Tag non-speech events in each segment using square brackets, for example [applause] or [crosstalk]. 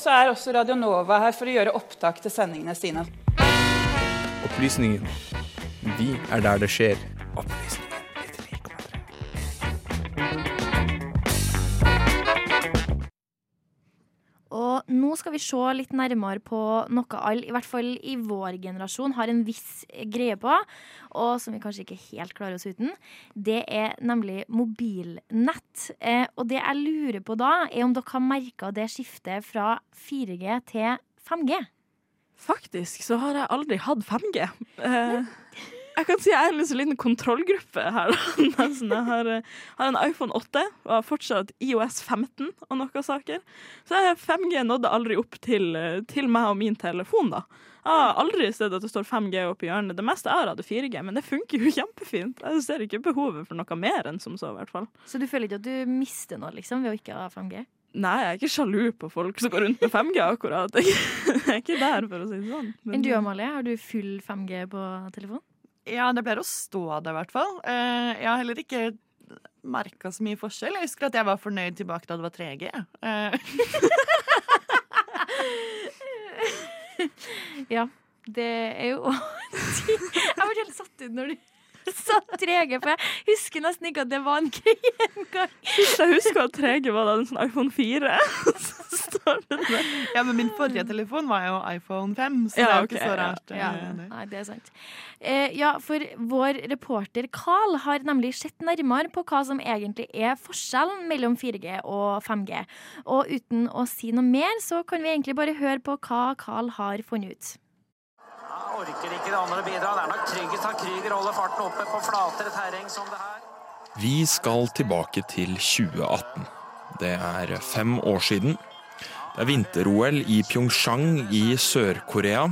Så er også Radio Nova her for å gjøre opptak til sendingene sine. Opplysningen. Vi er der det skjer. Opplysningen. Skal vi se litt nærmere på noe alle, i hvert fall i vår generasjon, har en viss greie på, og som vi kanskje ikke helt klarer oss uten. Det er nemlig mobilnett. Eh, og det jeg lurer på da, er om dere har merka det skiftet fra 4G til 5G? Faktisk så har jeg aldri hatt 5G. Eh, jeg kan si jeg er en så liten kontrollgruppe her. [laughs] Nesten. Jeg har, eh, har en iPhone 8 og har fortsatt IOS 15 og noen saker. Så 5G nådde aldri opp til, eh, til meg og min telefon. da. Jeg har aldri sett at det står 5G oppi hjørnet. Det meste jeg har hatt er 4G, men det funker jo [laughs] kjempefint. Jeg ser ikke behovet for noe mer enn som så, i hvert fall. Så du føler ikke at du mister noe liksom, ved å ikke ha 5G? Nei, jeg er ikke sjalu på folk som går rundt med 5G, akkurat. [laughs] Jeg er ikke der, for å si det sånn. Men- du Amalie, har du full 5G på telefon? Ja, det pleier å stå det, i hvert fall. Eh, jeg har heller ikke merka så mye forskjell. Jeg husker at jeg var fornøyd tilbake da det var 3G. Eh, [laughs] Ja, det er jo [laughs] Jeg ble helt satt ut når du [laughs] sa 3G, for jeg husker nesten ikke at det var en greie engang. Hvis jeg husker at 3G var da en sånn iPhone 4, [laughs] ja, men min forrige telefon var jo iPhone 5, så Ja, det er jo okay, ikke så rart. Ja, Ja, det. nei, det er sant. Eh, ja, for vår reporter Carl har nemlig sett nærmere på hva som egentlig er forskjellen mellom 4G og 5G. Og uten å si noe mer, så kan vi egentlig bare høre på hva Carl har funnet ut. Jeg orker ikke det andre bidra. Det er nok tryggest at Krüger holder farten oppe på flatere terreng som det her. Vi skal tilbake til 2018. Det er fem år siden. Det er vinter-OL i Pyeongchang i Sør-Korea.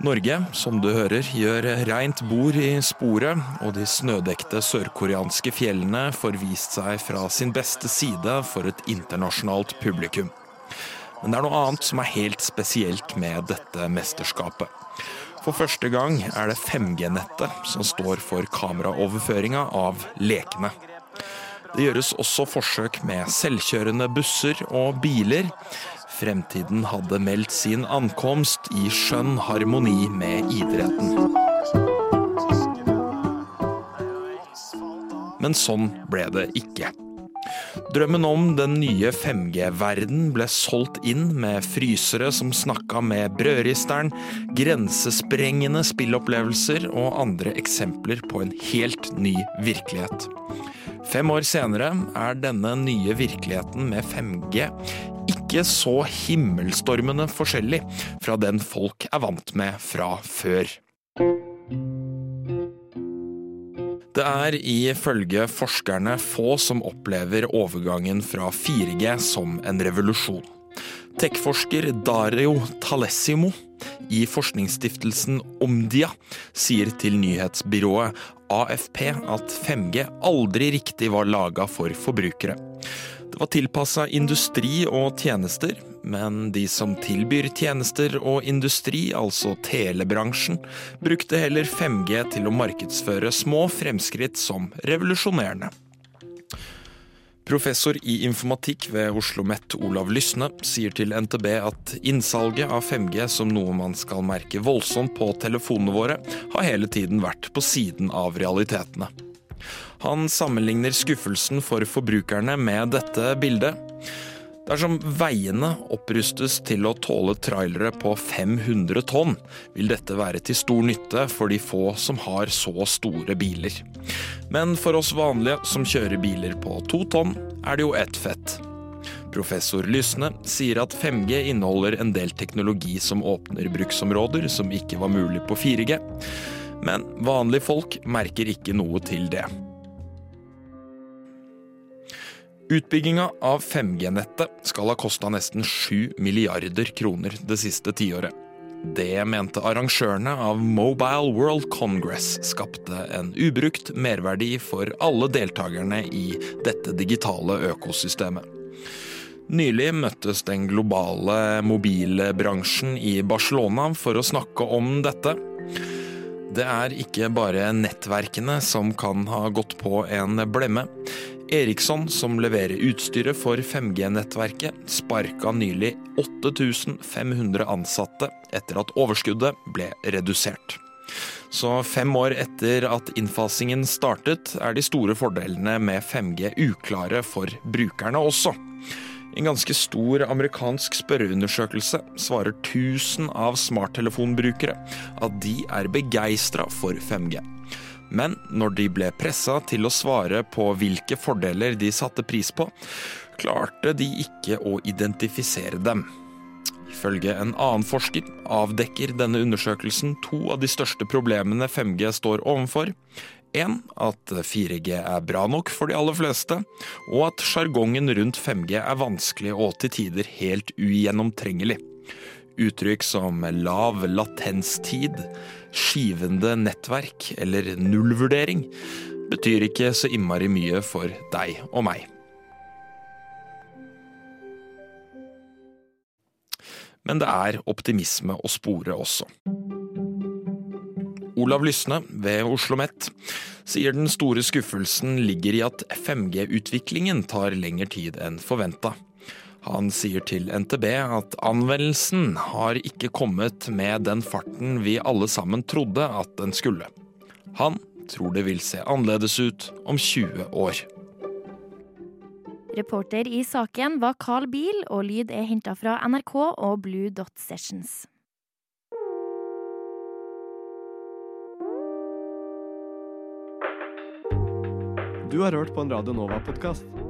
Norge, som du hører, gjør reint bord i sporet, og de snødekte sørkoreanske fjellene får vist seg fra sin beste side for et internasjonalt publikum. Men det er noe annet som er helt spesielt med dette mesterskapet. For første gang er det 5G-nettet som står for kameraoverføringa av lekene. Det gjøres også forsøk med selvkjørende busser og biler. Fremtiden hadde meldt sin ankomst i skjønn harmoni med idretten. Men sånn ble det ikke. Drømmen om den nye 5G-verden ble solgt inn med frysere som snakka med brødristeren, grensesprengende spillopplevelser og andre eksempler på en helt ny virkelighet. Fem år senere er denne nye virkeligheten med 5G ikke så himmelstormende forskjellig fra den folk er vant med fra før. Det er ifølge forskerne få som opplever overgangen fra 4G som en revolusjon. Tech-forsker Dario Talessimo i forskningsstiftelsen Omdia sier til nyhetsbyrået AFP at 5G aldri riktig var laga for forbrukere. Det var tilpassa industri og tjenester, men de som tilbyr tjenester og industri, altså telebransjen, brukte heller 5G til å markedsføre små fremskritt som revolusjonerende. Professor i informatikk ved Oslo OsloMet Olav Lysne sier til NTB at innsalget av 5G som noe man skal merke voldsomt på telefonene våre, har hele tiden vært på siden av realitetene. Han sammenligner skuffelsen for forbrukerne med dette bildet. Dersom veiene opprustes til å tåle trailere på 500 tonn, vil dette være til stor nytte for de få som har så store biler. Men for oss vanlige som kjører biler på to tonn, er det jo ett fett. Professor Lysne sier at 5G inneholder en del teknologi som åpner bruksområder som ikke var mulig på 4G, men vanlige folk merker ikke noe til det. Utbygginga av 5G-nettet skal ha kosta nesten 7 milliarder kroner det siste tiåret. Det mente arrangørene av Mobile World Congress skapte en ubrukt merverdi for alle deltakerne i dette digitale økosystemet. Nylig møttes den globale mobilbransjen i Barcelona for å snakke om dette. Det er ikke bare nettverkene som kan ha gått på en blemme. Eriksson, som leverer utstyret for 5G-nettverket, sparka nylig 8500 ansatte etter at overskuddet ble redusert. Så fem år etter at innfasingen startet, er de store fordelene med 5G uklare for brukerne også. En ganske stor amerikansk spørreundersøkelse svarer 1000 av smarttelefonbrukere at de er begeistra for 5G. Men når de ble pressa til å svare på hvilke fordeler de satte pris på, klarte de ikke å identifisere dem. Ifølge en annen forsker avdekker denne undersøkelsen to av de største problemene 5G står overfor. En, at 4G er bra nok for de aller fleste, og at sjargongen rundt 5G er vanskelig og til tider helt ugjennomtrengelig. Uttrykk som lav latenstid, skivende nettverk eller nullvurdering betyr ikke så innmari mye for deg og meg. Men det er optimisme å spore også. Olav Lysne ved Oslo OsloMet sier den store skuffelsen ligger i at 5G-utviklingen tar lengre tid enn forventa. Han sier til NTB at anvendelsen har ikke kommet med den farten vi alle sammen trodde at den skulle. Han tror det vil se annerledes ut om 20 år. Reporter i saken var Carl Biel, og lyd er henta fra NRK og Blue Dot Sessions. Du har hørt på en Radio Nova-podkast.